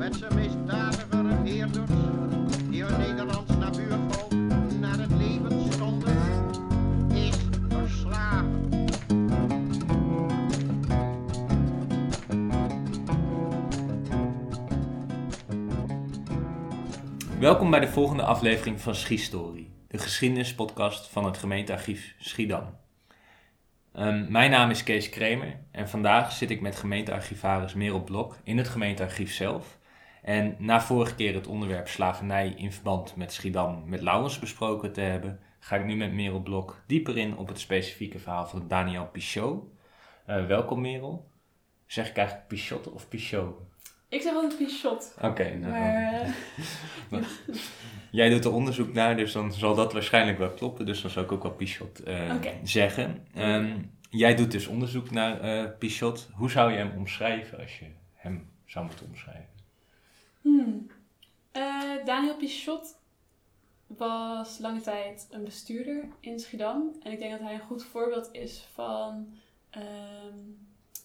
met zijn misdadige regeerders die hun Nederlands nabuurvolk naar het leven stonden, is verslagen. Welkom bij de volgende aflevering van Schiestory, de geschiedenispodcast van het gemeentearchief Schiedam. Ehm, mijn naam is Kees Kremer en vandaag zit ik met gemeentearchivaris Merel Blok in het gemeentearchief zelf. En na vorige keer het onderwerp slavernij in verband met Schiedam met Laurens besproken te hebben, ga ik nu met Merel Blok dieper in op het specifieke verhaal van Daniel Pichot. Eh, welkom Merel. Zeg ik eigenlijk Pichot of Pichot? Ik zeg altijd Pichot. Oké, nou, Maar eh, Jij doet er onderzoek naar, dus dan zal dat waarschijnlijk wel kloppen. Dus dan zou ik ook wel Pichot eh, zeggen. Ehm, jij doet dus onderzoek naar Pichot. Hoe zou je hem omschrijven als je hem zou moeten omschrijven? Hmm. Eh, Daniel Pichot was lange tijd een bestuurder in Schiedam. En ik denk dat hij een goed voorbeeld is van ehm,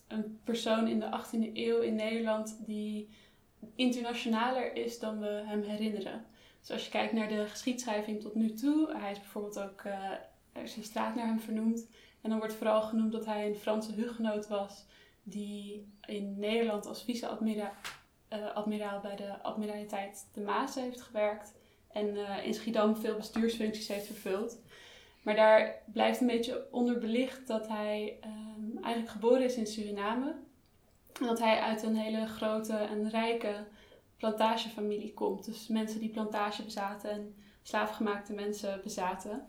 een persoon in de 18e eeuw in Nederland die internationaler is dan we hem herinneren. Dus als je kijkt naar de geschiedschrijving tot nu toe, hij is bijvoorbeeld ook, eh, er is een straat naar hem vernoemd. En dan wordt vooral genoemd dat hij een Franse hugenoot was die in Nederland als vice-admiraal admiraal bij de admiraliteit de Maas heeft gewerkt. En eh, in Schiedam veel bestuursfuncties heeft vervuld. Maar daar blijft een beetje onderbelicht dat hij ehm, eigenlijk geboren is in Suriname. En dat hij uit een hele grote en rijke plantagefamilie komt. Dus mensen die plantage bezaten en slaafgemaakte mensen bezaten.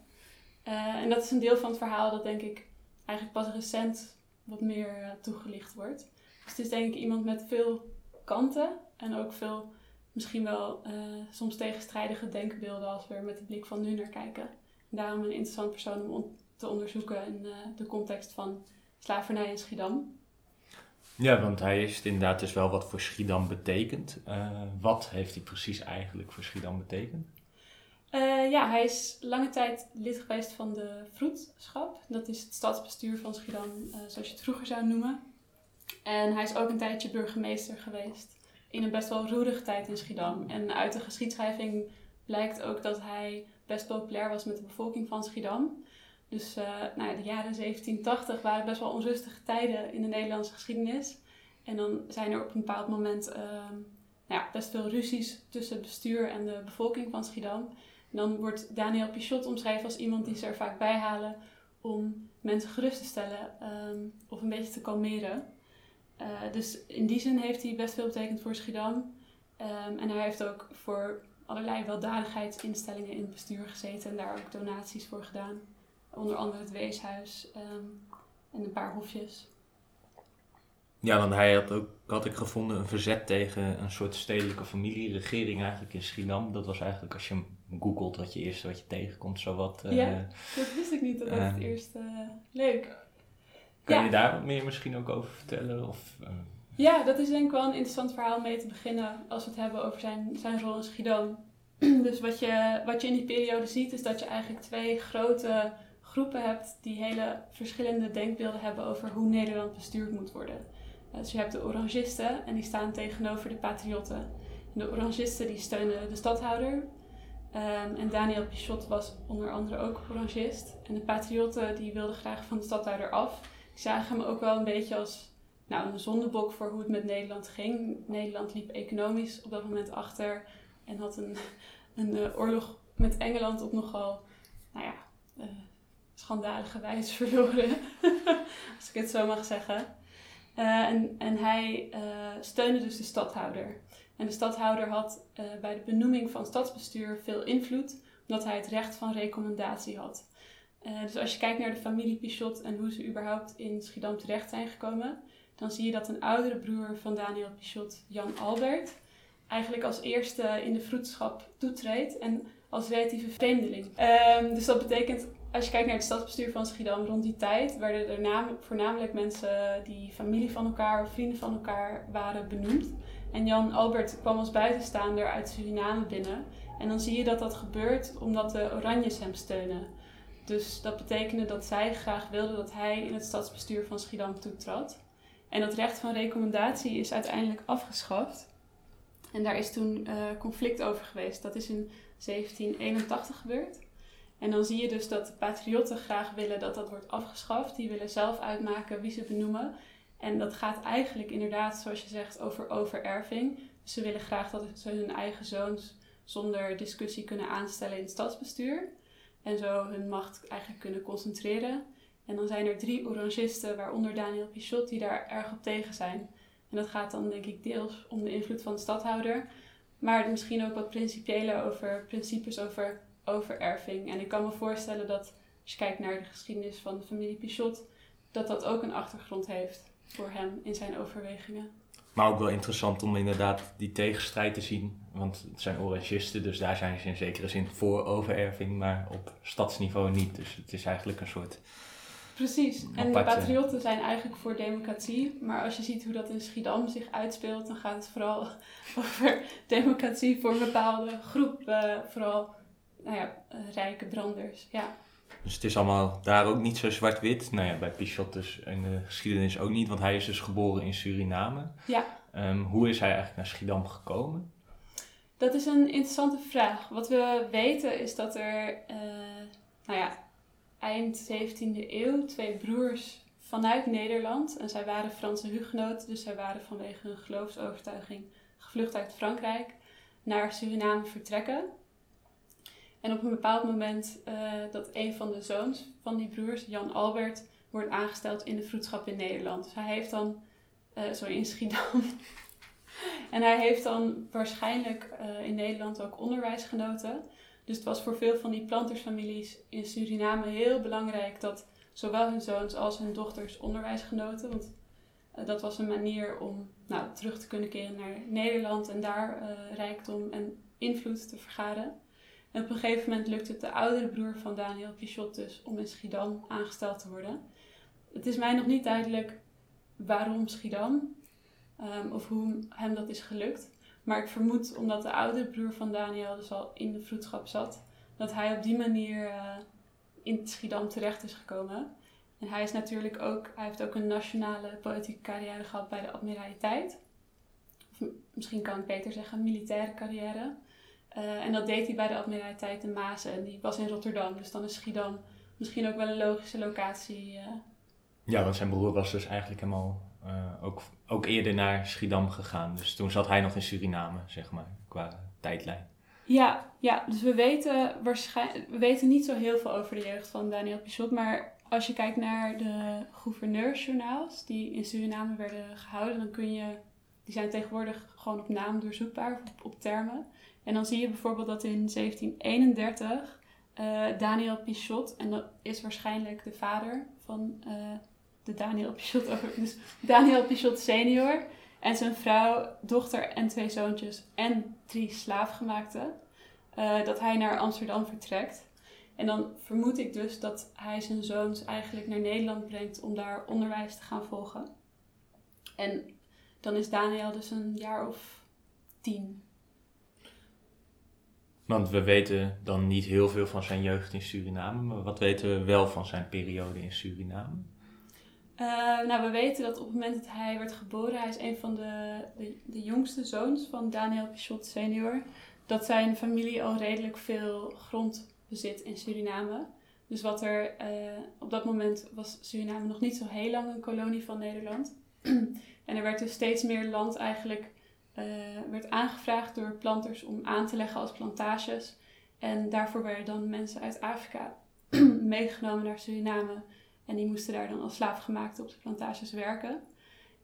Eh, en dat is een deel van het verhaal dat denk ik eigenlijk pas recent wat meer eh, toegelicht wordt. Dus het is denk ik iemand met veel kanten en ook veel misschien wel eh, soms tegenstrijdige denkbeelden als we er met de blik van nu naar kijken. En daarom een interessant persoon om on- te onderzoeken in eh, de context van slavernij in Schiedam. Ja, want hij is inderdaad dus wel wat voor Schiedam betekent. Eh, wat heeft hij precies eigenlijk voor Schiedam betekend? Ja, hij is lange tijd lid geweest van de Vroedschap. Dat is het stadsbestuur van Schiedam, zoals je het vroeger zou noemen. En hij is ook een tijdje burgemeester geweest. In een best wel roerige tijd in Schiedam. En uit de geschiedschrijving blijkt ook dat hij best populair was met de bevolking van Schiedam. Dus eh, nou ja, de jaren 1780 waren best wel onrustige tijden in de Nederlandse geschiedenis. En dan zijn er op een bepaald moment ehm, nou ja, best veel ruzies tussen het bestuur en de bevolking van Schiedam. En dan wordt Daniel Pichot omschreven als iemand die ze er vaak bij halen om mensen gerust te stellen ehm, of een beetje te kalmeren. Eh, dus in die zin heeft hij best veel betekend voor Schiedam. Ehm, en hij heeft ook voor allerlei weldadigheidsinstellingen in het bestuur gezeten en daar ook donaties voor gedaan. Onder andere het Weeshuis ehm, en een paar hofjes. Ja, want hij had ook, had ik gevonden, een verzet tegen een soort stedelijke familieregering eigenlijk in Schiedam. Dat was eigenlijk, als je hem googelt, wat je eerste wat je tegenkomt, zowat. eh, Ja. Dat wist ik niet, dat dat het Ehm. eerst... eh, leuk. Kan Ja. je daar wat meer misschien ook over vertellen? Of, eh, Ja, dat is denk ik wel een interessant verhaal mee te beginnen als we het hebben over zijn, zijn rol in Schiedam. dus wat je, wat je in die periode ziet is dat je eigenlijk twee grote groepen hebt die hele verschillende denkbeelden hebben over hoe Nederland bestuurd moet worden. Eh, Dus je hebt de orangisten en die staan tegenover de patriotten. En de orangisten die steunen de stadhouder. Ehm, en Daniel Pichot was onder andere ook orangist. En de patriotten die wilden graag van de stadhouder af. Die zagen hem ook wel een beetje als nou, een zondebok voor hoe het met Nederland ging. Nederland liep economisch op dat moment achter en had een, een eh, oorlog met Engeland op nogal, nou ja, eh, schandalige wijze verloren. als ik het zo mag zeggen. Eh, en, en hij steunde dus de stadhouder. En de stadhouder had bij de benoeming van stadsbestuur veel invloed, omdat hij het recht van recommendatie had. Eh, dus als je kijkt naar de familie Pichot en hoe ze überhaupt in Schiedam terecht zijn gekomen, dan zie je dat een oudere broer van Daniel Pichot, Jan Albert, eigenlijk als eerste in de vroedschap toetreedt en als relatieve vreemdeling. Ehm, dus dat betekent, als je kijkt naar het stadsbestuur van Schiedam rond die tijd, werden er voornamelijk mensen die familie van elkaar of vrienden van elkaar waren benoemd. En Jan Albert kwam als buitenstaander uit Suriname binnen. En dan zie je dat dat gebeurt omdat de Oranjes hem steunen. Dus dat betekende dat zij graag wilden dat hij in het stadsbestuur van Schiedam toetrad. En dat recht van recommendatie is uiteindelijk afgeschaft. En daar is toen eh, conflict over geweest. Dat is in 1781 gebeurd. En dan zie je dus dat de patriotten graag willen dat dat wordt afgeschaft. Die willen zelf uitmaken wie ze benoemen. En dat gaat eigenlijk inderdaad, zoals je zegt, over overerving. Dus ze willen graag dat ze hun eigen zoons zonder discussie kunnen aanstellen in het stadsbestuur. En zo hun macht eigenlijk kunnen concentreren. En dan zijn er drie orangisten, waaronder Daniel Pichot, die daar erg op tegen zijn. En dat gaat dan denk ik deels om de invloed van de stadhouder. Maar misschien ook wat principiële over principes over overerving. En ik kan me voorstellen dat als je kijkt naar de geschiedenis van de familie Pichot, dat dat ook een achtergrond heeft voor hem in zijn overwegingen. Maar ook wel interessant om inderdaad die tegenstrijd te zien. Want het zijn orangisten, dus daar zijn ze in zekere zin voor overerving, maar op stadsniveau niet. Dus het is eigenlijk een soort. Precies. En de patriotten zijn eigenlijk voor democratie. Maar als je ziet hoe dat in Schiedam zich uitspeelt, dan gaat het vooral over democratie voor een bepaalde groep. Uh, vooral nou ja, eh, rijke branders. Ja. Dus het is allemaal daar ook niet zo zwart-wit. Nou ja, bij Pichot dus in de geschiedenis ook niet, want hij is dus geboren in Suriname. Ja. Um, hoe is hij eigenlijk naar Schiedam gekomen? Dat is een interessante vraag. Wat we weten is dat er, uh, nou ja, eind 17e eeuw twee broers vanuit Nederland, en zij waren Franse hugenoten, dus zij waren vanwege hun geloofsovertuiging gevlucht uit Frankrijk, naar Suriname vertrekken. En op een bepaald moment uh, dat een van de zoons van die broers, Jan Albert, wordt aangesteld in de vroedschap in Nederland. Dus hij heeft dan, uh, sorry, in Schiedam. en hij heeft dan waarschijnlijk uh, in Nederland ook onderwijs genoten. Dus het was voor veel van die plantersfamilies in Suriname heel belangrijk dat zowel hun zoons als hun dochters onderwijs genoten. Want dat was een manier om nou, terug te kunnen keren naar Nederland en daar rijkdom en invloed te vergaren. En op een gegeven moment lukt het de oudere broer van Daniel Pichot dus om in Schiedam aangesteld te worden. Het is mij nog niet duidelijk waarom Schiedam um, of hoe hem dat is gelukt. Maar ik vermoed omdat de oudere broer van Daniel dus al in de vroedschap zat, dat hij op die manier uh, in Schiedam terecht is gekomen. En hij is natuurlijk ook, hij heeft ook een nationale politieke carrière gehad bij de admiraliteit. Of misschien kan ik beter zeggen, militaire carrière. Uh, en dat deed hij bij de Admiraliteit in Mazen. En die was in Rotterdam. Dus dan is Schiedam misschien ook wel een logische locatie. Uh. Ja, want zijn broer was dus eigenlijk helemaal uh, ook, ook eerder naar Schiedam gegaan. Dus toen zat hij nog in Suriname, zeg maar, qua tijdlijn. Ja, ja dus we weten, waarschijnlijk, we weten niet zo heel veel over de jeugd van Daniel Pichot. Maar als je kijkt naar de gouverneursjournaals die in Suriname werden gehouden, dan kun je, die zijn tegenwoordig gewoon op naam doorzoekbaar, op, op termen. En dan zie je bijvoorbeeld dat in 1731 uh, eh, Daniel Pichot, en dat is waarschijnlijk de vader van uh, de Daniel Pichot, dus Daniel Pichot senior, en zijn vrouw, dochter en twee zoontjes en drie slaafgemaakten, uh, dat hij naar Amsterdam vertrekt. En dan vermoed ik dus dat hij zijn zoons eigenlijk naar Nederland brengt om daar onderwijs te gaan volgen. En dan is Daniel dus een jaar of tien want we weten dan niet heel veel van zijn jeugd in Suriname, maar wat weten we wel van zijn periode in Suriname? Uh, nou, we weten dat op het moment dat hij werd geboren, hij is een van de, de, jongste zoons van Daniel Pichot senior, dat zijn familie al redelijk veel grond bezit in Suriname. Dus wat er uh, op dat moment was Suriname nog niet zo heel lang een kolonie van Nederland. en er werd dus steeds meer land eigenlijk uh, werd aangevraagd door planters om aan te leggen als plantages. En daarvoor werden dan mensen uit Afrika meegenomen naar Suriname. En die moesten daar dan als slaafgemaakte op de plantages werken.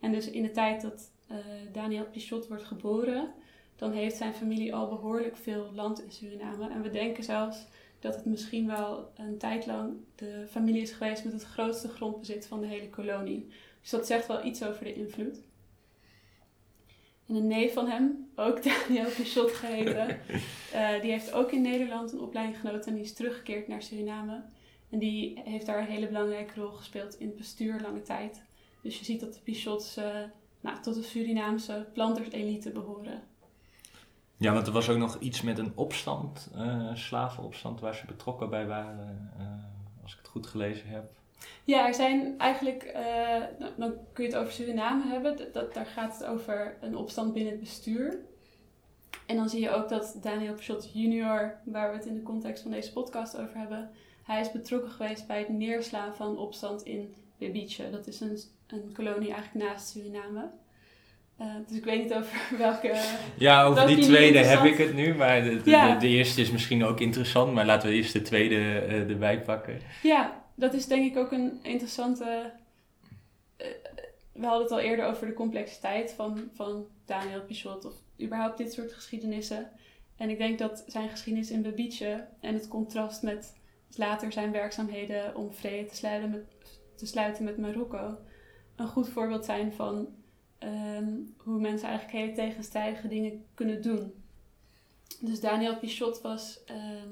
En dus in de tijd dat uh, Daniel Pichot wordt geboren, dan heeft zijn familie al behoorlijk veel land in Suriname. En we denken zelfs dat het misschien wel een tijd lang de familie is geweest met het grootste grondbezit van de hele kolonie. Dus dat zegt wel iets over de invloed. En een neef van hem, ook Daniel Pichot geheten, uh, die heeft ook in Nederland een opleiding genoten en die is teruggekeerd naar Suriname. En die heeft daar een hele belangrijke rol gespeeld in het bestuur lange tijd. Dus je ziet dat de Pichots uh, nou, tot de Surinaamse planterselite behoren. Ja, want er was ook nog iets met een opstand, uh, slavenopstand, waar ze betrokken bij waren, als ik het goed gelezen heb. Ja, er zijn eigenlijk, uh, dan kun je het over Suriname hebben. Dat, daar gaat het over een opstand binnen het bestuur. En dan zie je ook dat Daniel Pachot junior, waar we het in de context van deze podcast over hebben, hij is betrokken geweest bij het neerslaan van opstand in Bebice. Dat is een, een kolonie eigenlijk naast Suriname. Uh, dus ik weet niet over welke. Ja, over die tweede heb ik het nu. Maar de, de, Ja. de, de eerste is misschien ook interessant. Maar laten we eerst de tweede eh, erbij pakken. Ja, dat is denk ik ook een interessante. eh, we hadden het al eerder over de complexiteit van, van Daniel Pichot of überhaupt dit soort geschiedenissen. En ik denk dat zijn geschiedenis in Bebice en het contrast met later zijn werkzaamheden om vrede te sluiten met, te sluiten met Marokko een goed voorbeeld zijn van ehm, hoe mensen eigenlijk hele tegenstrijdige dingen kunnen doen. Dus Daniel Pichot was ehm,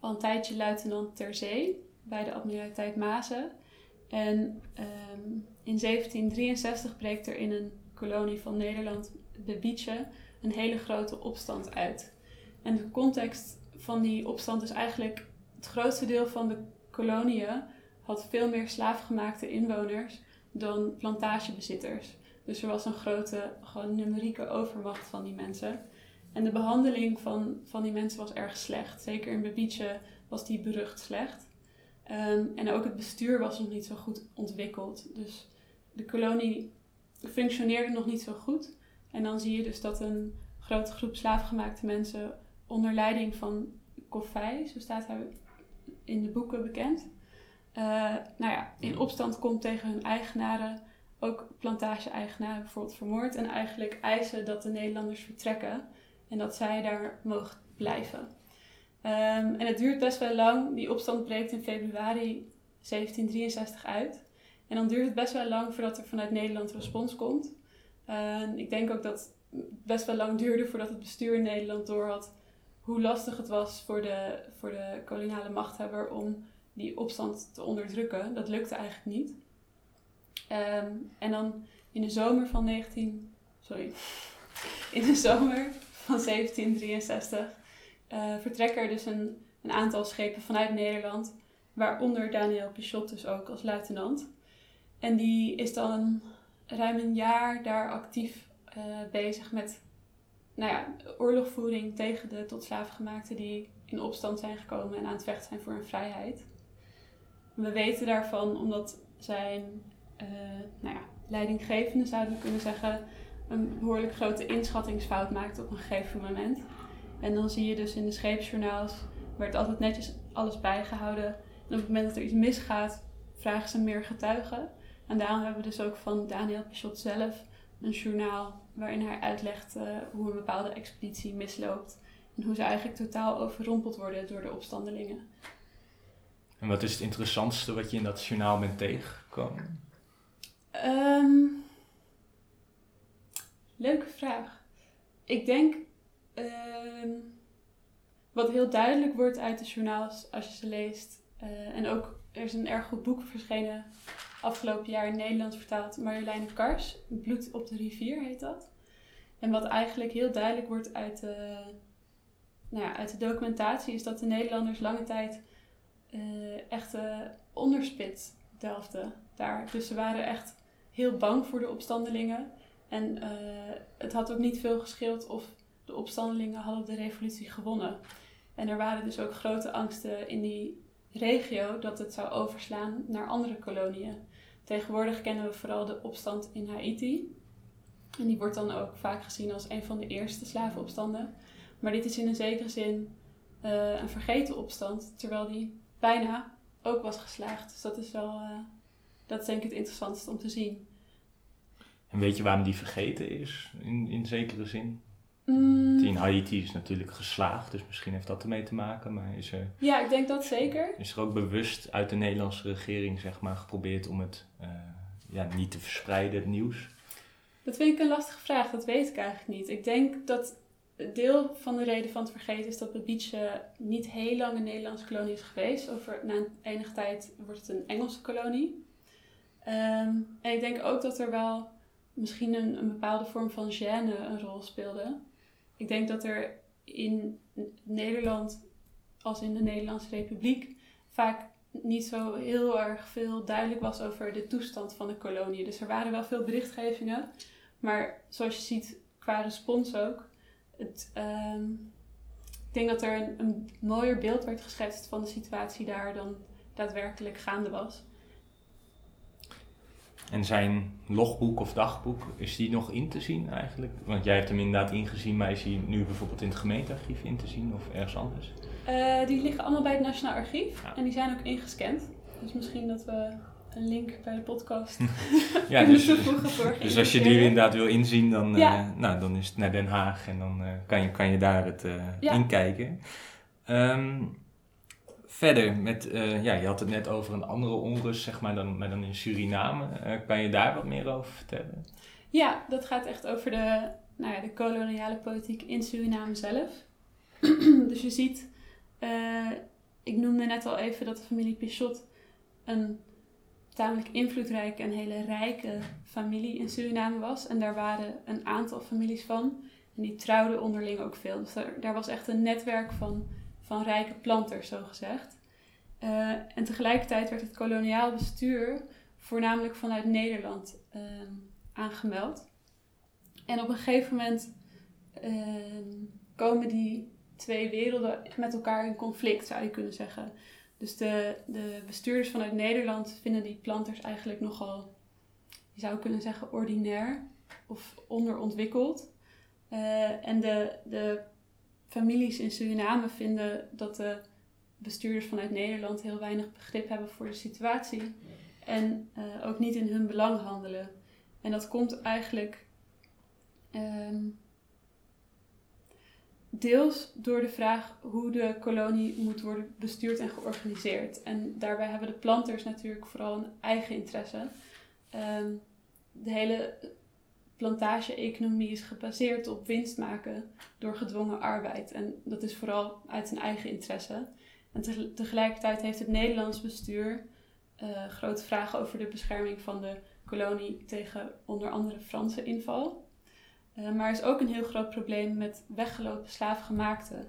al een tijdje luitenant ter zee bij de admiraliteit Mazen. En ehm, in 1763 breekt er in een kolonie van Nederland, Bebice, een hele grote opstand uit. En de context van die opstand is eigenlijk het grootste deel van de koloniën had veel meer slaafgemaakte inwoners dan plantagebezitters. Dus er was een grote, gewoon numerieke overmacht van die mensen. En de behandeling van, van die mensen was erg slecht. Zeker in Bebice was die berucht slecht. Ehm, en ook het bestuur was nog niet zo goed ontwikkeld. Dus de kolonie functioneerde nog niet zo goed. En dan zie je dus dat een grote groep slaafgemaakte mensen onder leiding van Koffij, zo staat hij in de boeken bekend, eh, nou ja, in opstand komt tegen hun eigenaren, ook plantage-eigenaren bijvoorbeeld vermoord en eigenlijk eisen dat de Nederlanders vertrekken en dat zij daar mogen blijven. Ehm, en het duurt best wel lang. Die opstand breekt in februari 1763 uit. En dan duurt het best wel lang voordat er vanuit Nederland respons komt. En ik denk ook dat het best wel lang duurde voordat het bestuur in Nederland doorhad hoe lastig het was voor de, voor de koloniale machthebber om die opstand te onderdrukken. Dat lukte eigenlijk niet. Ehm, en dan in de zomer van 19... Sorry. In de zomer van 1763 eh, vertrekken er dus een, een aantal schepen vanuit Nederland, waaronder Daniel Pichot dus ook als luitenant. En die is dan ruim een jaar daar actief eh, bezig met nou ja, oorlogvoering tegen de tot slaafgemaakten die in opstand zijn gekomen en aan het vechten zijn voor hun vrijheid. We weten daarvan omdat zijn eh, nou ja, leidinggevende, zouden we kunnen zeggen, een behoorlijk grote inschattingsfout maakt op een gegeven moment. En dan zie je dus in de scheepsjournaals, werd altijd netjes alles bijgehouden. En op het moment dat er iets misgaat, vragen ze meer getuigen. En daarom hebben we dus ook van Daniel Pichot zelf een journaal waarin hij uitlegt eh, hoe een bepaalde expeditie misloopt. En hoe ze eigenlijk totaal overrompeld worden door de opstandelingen. En wat is het interessantste wat je in dat journaal bent tegengekomen? Ehm, leuke vraag. Ik denk ehm, wat heel duidelijk wordt uit de journaals als je ze leest. eh, en ook er is een erg goed boek verschenen afgelopen jaar in Nederlands vertaald. Marjoleine Kars, Bloed op de rivier heet dat. En wat eigenlijk heel duidelijk wordt uit de, nou ja, uit de documentatie is dat de Nederlanders lange tijd eh echt eh, onderspit delfden daar. Dus ze waren echt heel bang voor de opstandelingen. En het had ook niet veel gescheeld of de opstandelingen hadden de revolutie gewonnen. En er waren dus ook grote angsten in die regio dat het zou overslaan naar andere koloniën. Tegenwoordig kennen we vooral de opstand in Haiti. En die wordt dan ook vaak gezien als een van de eerste slavenopstanden. Maar dit is in een zekere zin eh, een vergeten opstand, terwijl die bijna ook was geslaagd. Dus dat is wel, eh, dat is denk ik het interessantste om te zien. En weet je waarom die vergeten is, in, in zekere zin? Mm, in Haiti is natuurlijk geslaagd, dus misschien heeft dat ermee te maken. Maar is er, ja, ik denk dat zeker. is er ook bewust uit de Nederlandse regering zeg maar, geprobeerd om het eh, ja, niet te verspreiden, het nieuws? Dat vind ik een lastige vraag, dat weet ik eigenlijk niet. Ik denk dat deel van de reden van het vergeten is dat Bebice niet heel lang een Nederlandse kolonie is geweest. Over, na enige tijd wordt het een Engelse kolonie. Ehm, en ik denk ook dat er wel misschien een, een bepaalde vorm van gêne een rol speelde. Ik denk dat er in Nederland, als in de Nederlandse Republiek, vaak niet zo heel erg veel duidelijk was over de toestand van de kolonie. Dus er waren wel veel berichtgevingen, maar zoals je ziet qua respons ook, het, ehm, ik denk dat er een, een mooier beeld werd geschetst van de situatie daar dan daadwerkelijk gaande was. En zijn logboek of dagboek, is die nog in te zien eigenlijk? Want jij hebt hem inderdaad ingezien, maar is hij nu bijvoorbeeld in het gemeentearchief in te zien of ergens anders? Eh, die liggen allemaal bij het Nationaal Archief Ja. en die zijn ook ingescand. Dus misschien dat we een link bij de podcast Ja, dus, toevoegen dus als je die inderdaad wil inzien, dan, eh, nou, dan is het naar Den Haag en dan eh, kan, je, kan je daar het Ja. inkijken. Ehm, verder, met, eh, ja, je had het net over een andere onrust, zeg maar, dan, dan in Suriname. Eh, kan je daar wat meer over vertellen? Ja, dat gaat echt over de, nou ja, de koloniale politiek in Suriname zelf. dus je ziet, eh, ik noemde net al even dat de familie Pichot een tamelijk invloedrijke en hele rijke familie in Suriname was. En daar waren een aantal families van. En die trouwden onderling ook veel. Dus daar was echt een netwerk van, van rijke planters, zo gezegd. Eh, en tegelijkertijd werd het koloniaal bestuur voornamelijk vanuit Nederland ehm, aangemeld. En op een gegeven moment ehm, komen die twee werelden met elkaar in conflict, zou je kunnen zeggen. Dus de, de bestuurders vanuit Nederland vinden die planters eigenlijk nogal, je zou kunnen zeggen, ordinair of onderontwikkeld. Eh, en de, de families in Suriname vinden dat de bestuurders vanuit Nederland heel weinig begrip hebben voor de situatie en eh, ook niet in hun belang handelen. En dat komt eigenlijk ehm, deels door de vraag hoe de kolonie moet worden bestuurd en georganiseerd. En daarbij hebben de planters natuurlijk vooral een eigen interesse. Ehm, de hele plantage-economie is gebaseerd op winst maken door gedwongen arbeid. En dat is vooral uit hun eigen interesse. En te- tegelijkertijd heeft het Nederlands bestuur eh, grote vragen over de bescherming van de kolonie tegen onder andere Franse inval. Eh, maar er is ook een heel groot probleem met weggelopen slaafgemaakte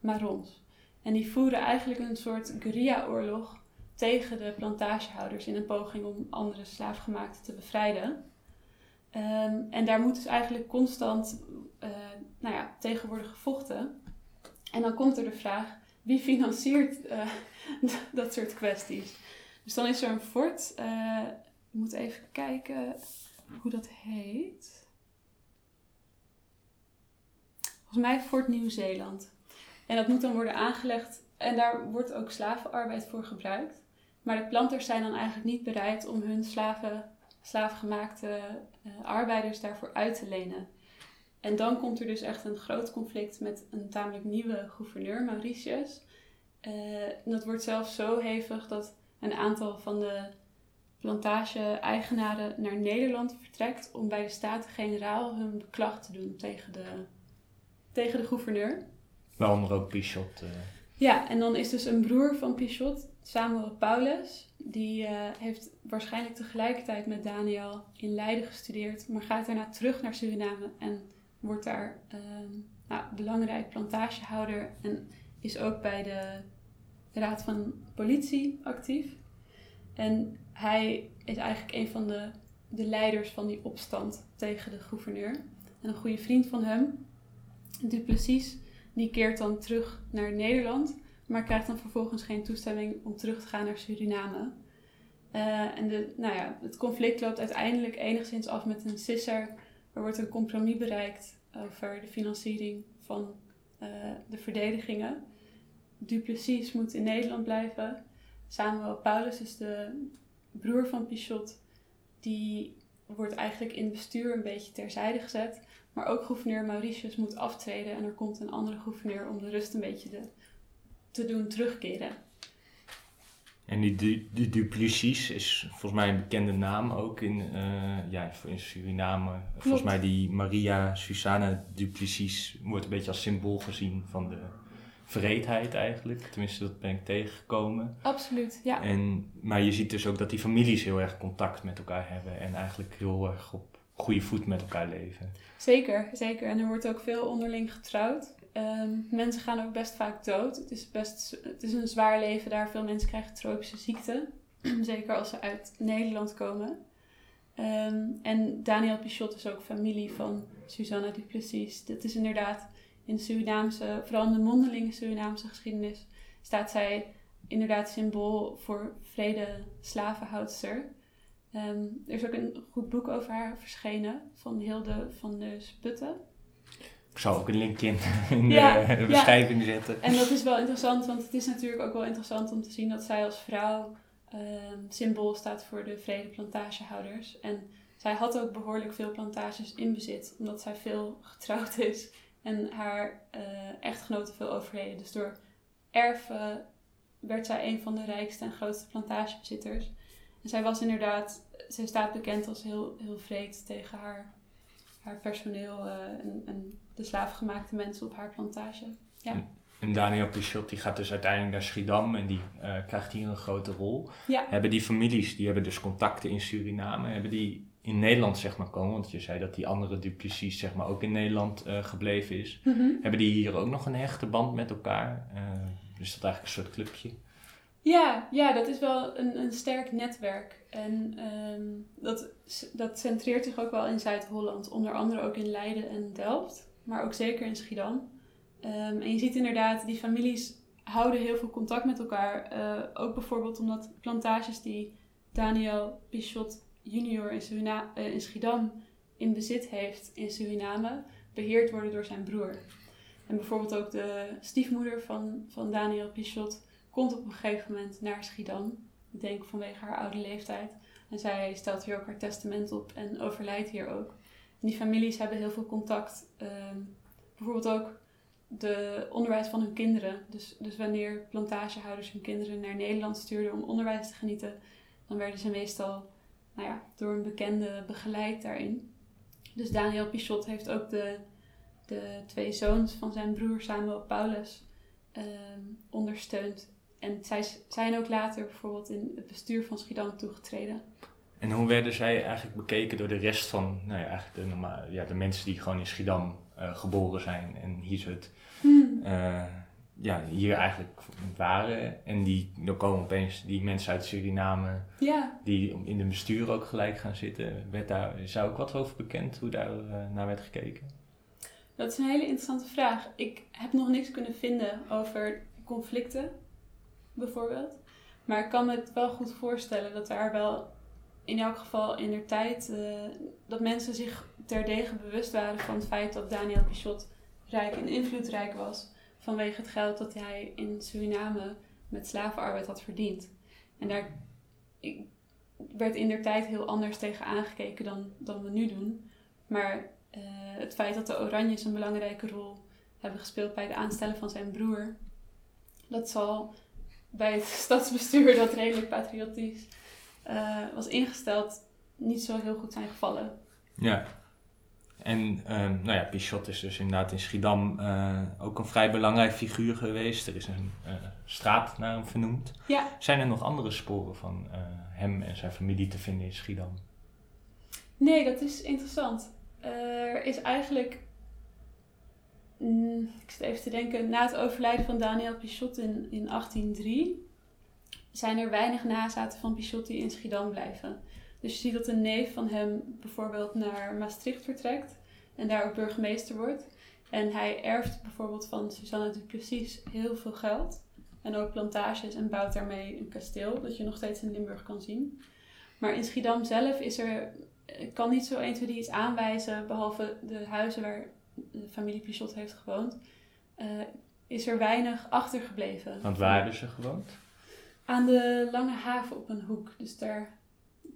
Marons. En die voeren eigenlijk een soort guerrilla-oorlog tegen de plantagehouders in een poging om andere slaafgemaakten te bevrijden. Ehm, en daar moet dus eigenlijk constant eh, nou ja, tegen worden gevochten. En dan komt er de vraag, wie financiert eh, dat soort kwesties? Dus dan is er een fort. eh, ik moet even kijken hoe dat heet. Volgens mij Fort Nieuw-Zeeland. En dat moet dan worden aangelegd. En daar wordt ook slavenarbeid voor gebruikt. Maar de planters zijn dan eigenlijk niet bereid om hun slaven, slaafgemaakte eh, arbeiders daarvoor uit te lenen. En dan komt er dus echt een groot conflict met een tamelijk nieuwe gouverneur, Mauritius. Eh, dat wordt zelfs zo hevig dat een aantal van de plantage-eigenaren naar Nederland vertrekt om bij de Staten-Generaal hun beklag te doen tegen de, tegen de gouverneur. Waaronder ook Pichot. eh, Ja, en dan is dus een broer van Pichot, Samuel Paulus, die eh, heeft waarschijnlijk tegelijkertijd met Daniel in Leiden gestudeerd, maar gaat daarna terug naar Suriname en wordt daar ehm, nou, belangrijk plantagehouder en is ook bij de Raad van Politie actief. En hij is eigenlijk een van de, de leiders van die opstand tegen de gouverneur. En een goede vriend van hem, Duplessis, die keert dan terug naar Nederland, maar krijgt dan vervolgens geen toestemming om terug te gaan naar Suriname. Eh, en de, nou ja, het conflict loopt uiteindelijk enigszins af met een sisser. Er wordt een compromis bereikt over de financiering van eh, de verdedigingen. Duplessis moet in Nederland blijven. Samuel Paulus is de broer van Pichot. Die wordt eigenlijk in het bestuur een beetje terzijde gezet. Maar ook gouverneur Mauritius moet aftreden en er komt een andere gouverneur om de rust een beetje de, te doen terugkeren. En die, die, die Duplessis is volgens mij een bekende naam ook in, eh, ja, in Suriname. Volgens mij die Maria Susanna Duplessis wordt een beetje als symbool gezien van de vreedheid eigenlijk. Tenminste, dat ben ik tegengekomen. Absoluut, ja. En, maar je ziet dus ook dat die families heel erg contact met elkaar hebben en eigenlijk heel erg op goede voet met elkaar leven. Zeker, zeker. En er wordt ook veel onderling getrouwd. Ehm, mensen gaan ook best vaak dood. Het is, best, het is een zwaar leven daar. Veel mensen krijgen tropische ziekten. zeker als ze uit Nederland komen. Ehm, en Daniel Pichot is ook familie van Susanna Duplessis. Dat is inderdaad in de Surinaamse, vooral in de mondelinge Surinaamse geschiedenis, staat zij inderdaad symbool voor vrede slavenhoudster. Ehm, er is ook een goed boek over haar verschenen van Hilde van de Sputten. Ik zal ook een link in, in Ja, de beschrijving zetten. En dat is wel interessant, want het is natuurlijk ook wel interessant om te zien dat zij als vrouw ehm, symbool staat voor de vrede plantagehouders. En zij had ook behoorlijk veel plantages in bezit, omdat zij veel getrouwd is en haar eh, echtgenoten veel overleden. Dus door erven werd zij een van de rijkste en grootste plantagebezitters. En zij was inderdaad, zij staat bekend als heel, heel vreed tegen haar, haar personeel eh, en, en de slaafgemaakte mensen op haar plantage. En Daniel Pichot die gaat dus uiteindelijk naar Schiedam en die eh, krijgt hier een grote rol. Ja. Hebben die families, die hebben dus contacten in Suriname, hebben die in Nederland zeg maar komen? Want je zei dat die andere Duplessis zeg maar ook in Nederland eh, gebleven is. Hebben die hier ook nog een hechte band met elkaar? Eh, is dat eigenlijk een soort clubje? Ja, ja, dat is wel een, een sterk netwerk. En ehm, dat, dat centreert zich ook wel in Zuid-Holland. Onder andere ook in Leiden en Delft. Maar ook zeker in Schiedam. Ehm, en je ziet inderdaad, die families houden heel veel contact met elkaar. Eh, ook bijvoorbeeld omdat plantages die Daniel Pichot junior in, Surina eh, in Schiedam in bezit heeft in Suriname, beheerd worden door zijn broer. En bijvoorbeeld ook de stiefmoeder van, van Daniel Pichot komt op een gegeven moment naar Schiedam. Denk vanwege haar oude leeftijd. En zij stelt hier ook haar testament op en overlijdt hier ook. Die families hebben heel veel contact. Ehm, bijvoorbeeld ook de onderwijs van hun kinderen. Dus, dus wanneer plantagehouders hun kinderen naar Nederland stuurden om onderwijs te genieten, dan werden ze meestal nou ja, door een bekende begeleid daarin. Dus Daniel Pichot heeft ook de, de twee zoons van zijn broer Samuel Paulus ehm, ondersteund. En zij zijn ook later bijvoorbeeld in het bestuur van Schiedam toegetreden. En hoe werden zij eigenlijk bekeken door de rest van, nou ja, eigenlijk de, ja, de mensen die gewoon in Schiedam eh, geboren zijn en hier het, eh, ja, hier eigenlijk waren. En die, dan komen opeens die mensen uit Suriname, Ja, die in de bestuur ook gelijk gaan zitten. Werd daar, is daar ook wat over bekend, hoe daar eh, naar werd gekeken? dat is een hele interessante vraag. Ik heb nog niks kunnen vinden over conflicten, bijvoorbeeld. Maar ik kan me het wel goed voorstellen dat daar wel in elk geval in de tijd eh, dat mensen zich terdege bewust waren van het feit dat Daniel Pichot rijk en invloedrijk was vanwege het geld dat hij in Suriname met slavenarbeid had verdiend. En daar werd in der tijd heel anders tegen aangekeken dan, dan we nu doen. Maar eh, het feit dat de Oranjes een belangrijke rol hebben gespeeld bij het aanstellen van zijn broer, dat zal bij het stadsbestuur dat redelijk patriotisch eh, was ingesteld, niet zo heel goed zijn gevallen. Ja. En ehm, nou ja, Pichot is dus inderdaad in Schiedam eh, ook een vrij belangrijk figuur geweest. Er is een eh, straat naar hem vernoemd. Ja. Zijn er nog andere sporen van hem en zijn familie te vinden in Schiedam? Nee, dat is interessant. er is eigenlijk, mm, ik zit even te denken, na het overlijden van Daniel Pichot in, in 1803 zijn er weinig nazaten van Pichot die in Schiedam blijven. Dus je ziet dat een neef van hem bijvoorbeeld naar Maastricht vertrekt en daar ook burgemeester wordt. En hij erft bijvoorbeeld van Suzanne Duplessis heel veel geld en ook plantages en bouwt daarmee een kasteel dat je nog steeds in Limburg kan zien. Maar in Schiedam zelf is er kan niet zo 1, 2, 3 iets aanwijzen, behalve de huizen waar familie Pichot heeft gewoond, eh, is er weinig achtergebleven. Want waar hebben ze gewoond? Aan de Lange Haven op een hoek. Dus daar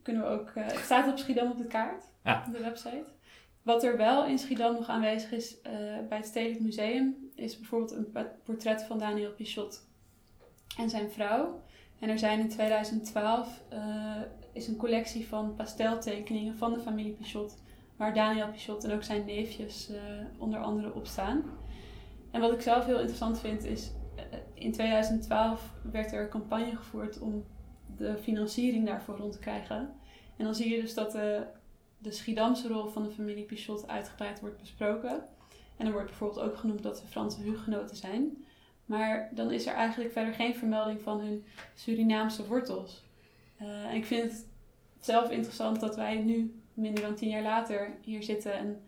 kunnen we ook... eh, het staat op Schiedam op de kaart, op de website. Wat er wel in Schiedam nog aanwezig is eh, bij het Stedelijk Museum, is bijvoorbeeld een portret van Daniel Pichot en zijn vrouw. En er zijn in 2012 eh, is een collectie van pasteltekeningen van de familie Pichot, waar Daniel Pichot en ook zijn neefjes eh, onder andere op staan. En wat ik zelf heel interessant vind is, eh, in 2012 werd er een campagne gevoerd om de financiering daarvoor rond te krijgen. En dan zie je dus dat de, de Schiedamse rol van de familie Pichot uitgebreid wordt besproken. En er wordt bijvoorbeeld ook genoemd dat ze Franse hugenoten zijn. Maar dan is er eigenlijk verder geen vermelding van hun Surinaamse wortels. Eh, en ik vind het zelf interessant dat wij nu, minder dan tien jaar later, hier zitten en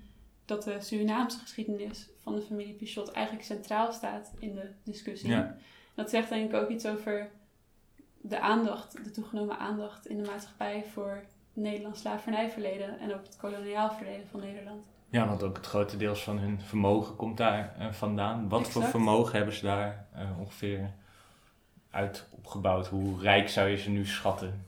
dat de Surinaamse geschiedenis van de familie Pichot eigenlijk centraal staat in de discussie. Ja. Dat zegt denk ik ook iets over de aandacht, de toegenomen aandacht in de maatschappij voor het Nederlands slavernijverleden en ook het koloniaal verleden van Nederland. Ja, want ook het grote deels van hun vermogen komt daar eh, vandaan. Wat voor vermogen hebben ze daar eh, ongeveer uit opgebouwd? Hoe rijk zou je ze nu schatten?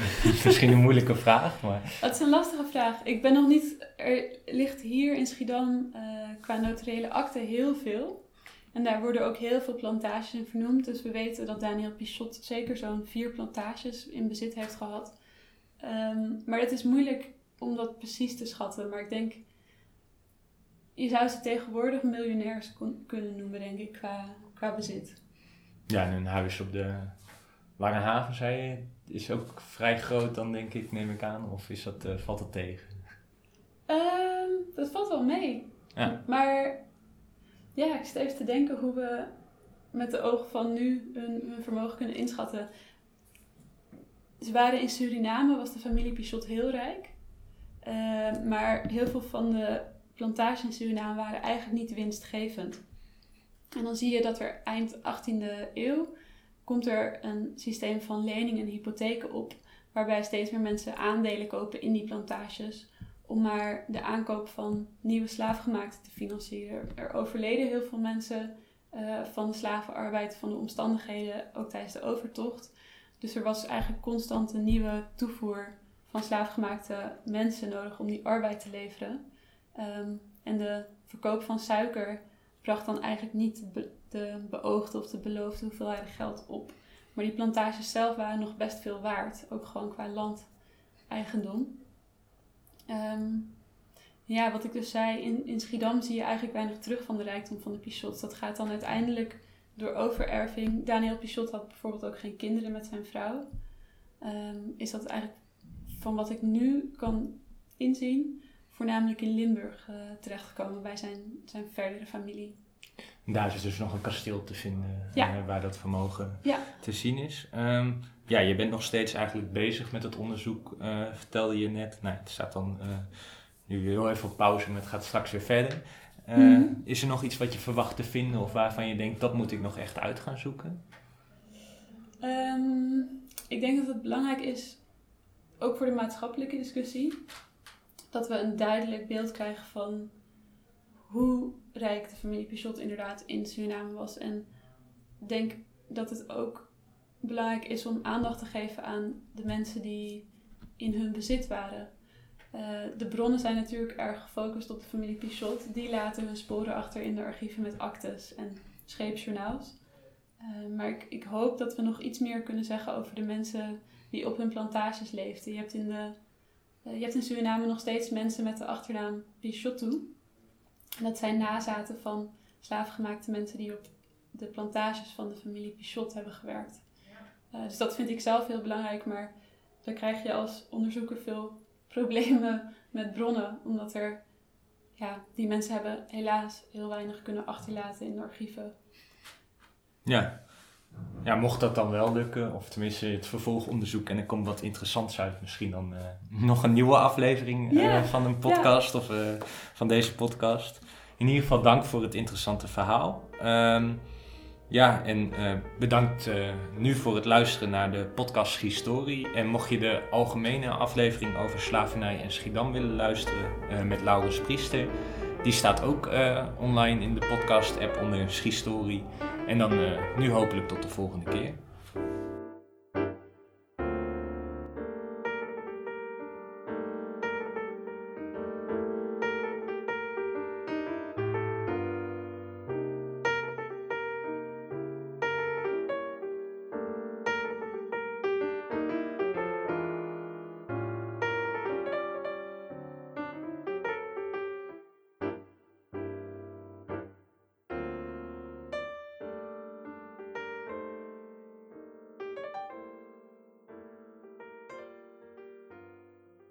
Misschien een moeilijke vraag, maar... Dat is een lastige vraag. Ik ben nog niet. Er ligt hier in Schiedam eh, qua notariële akte heel veel. En daar worden ook heel veel plantages in vernoemd. Dus we weten dat Daniel Pichot zeker zo'n vier plantages in bezit heeft gehad. Ehm, maar het is moeilijk om dat precies te schatten. Maar ik denk. Je zou ze tegenwoordig miljonairs kon- kunnen noemen, denk ik, qua, qua bezit. Ja, en een huis op de Lange Haven, zei je, is ook vrij groot dan, denk ik, neem ik aan. Of is dat, eh, valt dat tegen? Ehm, dat valt wel mee. Ja. Maar ja, ik zit even te denken hoe we met de ogen van nu hun, hun vermogen kunnen inschatten. Ze waren in Suriname, was de familie Pichot heel rijk. Ehm, maar heel veel van de plantages in Suriname waren eigenlijk niet winstgevend. En dan zie je dat er eind 18e eeuw komt er een systeem van leningen en hypotheken op. Waarbij steeds meer mensen aandelen kopen in die plantages om maar de aankoop van nieuwe slaafgemaakten te financieren. Er overleden heel veel mensen eh, van de slavenarbeid, van de omstandigheden, ook tijdens de overtocht. Dus er was eigenlijk constant een nieuwe toevoer van slaafgemaakte mensen nodig om die arbeid te leveren. Ehm, en de verkoop van suiker bracht dan eigenlijk niet de, be- de beoogde of de beloofde hoeveelheid geld op. Maar die plantages zelf waren nog best veel waard, ook gewoon qua landeigendom. Ehm, ja, wat ik dus zei, in, in Schiedam zie je eigenlijk weinig terug van de rijkdom van de Pichots. Dat gaat dan uiteindelijk door overerving. Daniel Pichot had bijvoorbeeld ook geen kinderen met zijn vrouw. Ehm, is dat eigenlijk, van wat ik nu kan inzien, voornamelijk in Limburg eh, terechtgekomen bij zijn, zijn verdere familie. En daar is dus nog een kasteel te vinden Ja. eh, waar dat vermogen Ja. te zien is. Ehm, ja, je bent nog steeds eigenlijk bezig met het onderzoek, eh, vertelde je net. Nou, het staat dan eh, nu heel even op pauze, maar het gaat straks weer verder. Mhm. Is er nog iets wat je verwacht te vinden of waarvan je denkt dat moet ik nog echt uit gaan zoeken? Ehm, ik denk dat het belangrijk is, ook voor de maatschappelijke discussie, dat we een duidelijk beeld krijgen van hoe rijk de familie Pichot inderdaad in Suriname was. En denk dat het ook belangrijk is om aandacht te geven aan de mensen die in hun bezit waren. Eh, de bronnen zijn natuurlijk erg gefocust op de familie Pichot. Die laten hun sporen achter in de archieven met actes en scheepsjournaals. Eh, maar ik, ik hoop dat we nog iets meer kunnen zeggen over de mensen die op hun plantages leefden. Je hebt in, de, eh, je hebt in Suriname nog steeds mensen met de achternaam Pichotu. Dat zijn nazaten van slaafgemaakte mensen die op de plantages van de familie Pichot hebben gewerkt. Eh, dus dat vind ik zelf heel belangrijk, maar daar krijg je als onderzoeker veel problemen met bronnen, omdat er, ja, die mensen hebben helaas heel weinig kunnen achterlaten in de archieven. Ja. Ja, mocht dat dan wel lukken, of tenminste het vervolgonderzoek en er komt wat interessants uit, misschien dan eh, nog een nieuwe aflevering eh, van een podcast of eh, van deze podcast. In ieder geval dank voor het interessante verhaal. Ehm, ja, en bedankt nu voor het luisteren naar de podcast Historie. En mocht je de algemene aflevering over slavernij en Schiedam willen luisteren met Laurens Priester, die staat ook online in de podcast-app onder Historie. En dan eh, nu hopelijk tot de volgende keer.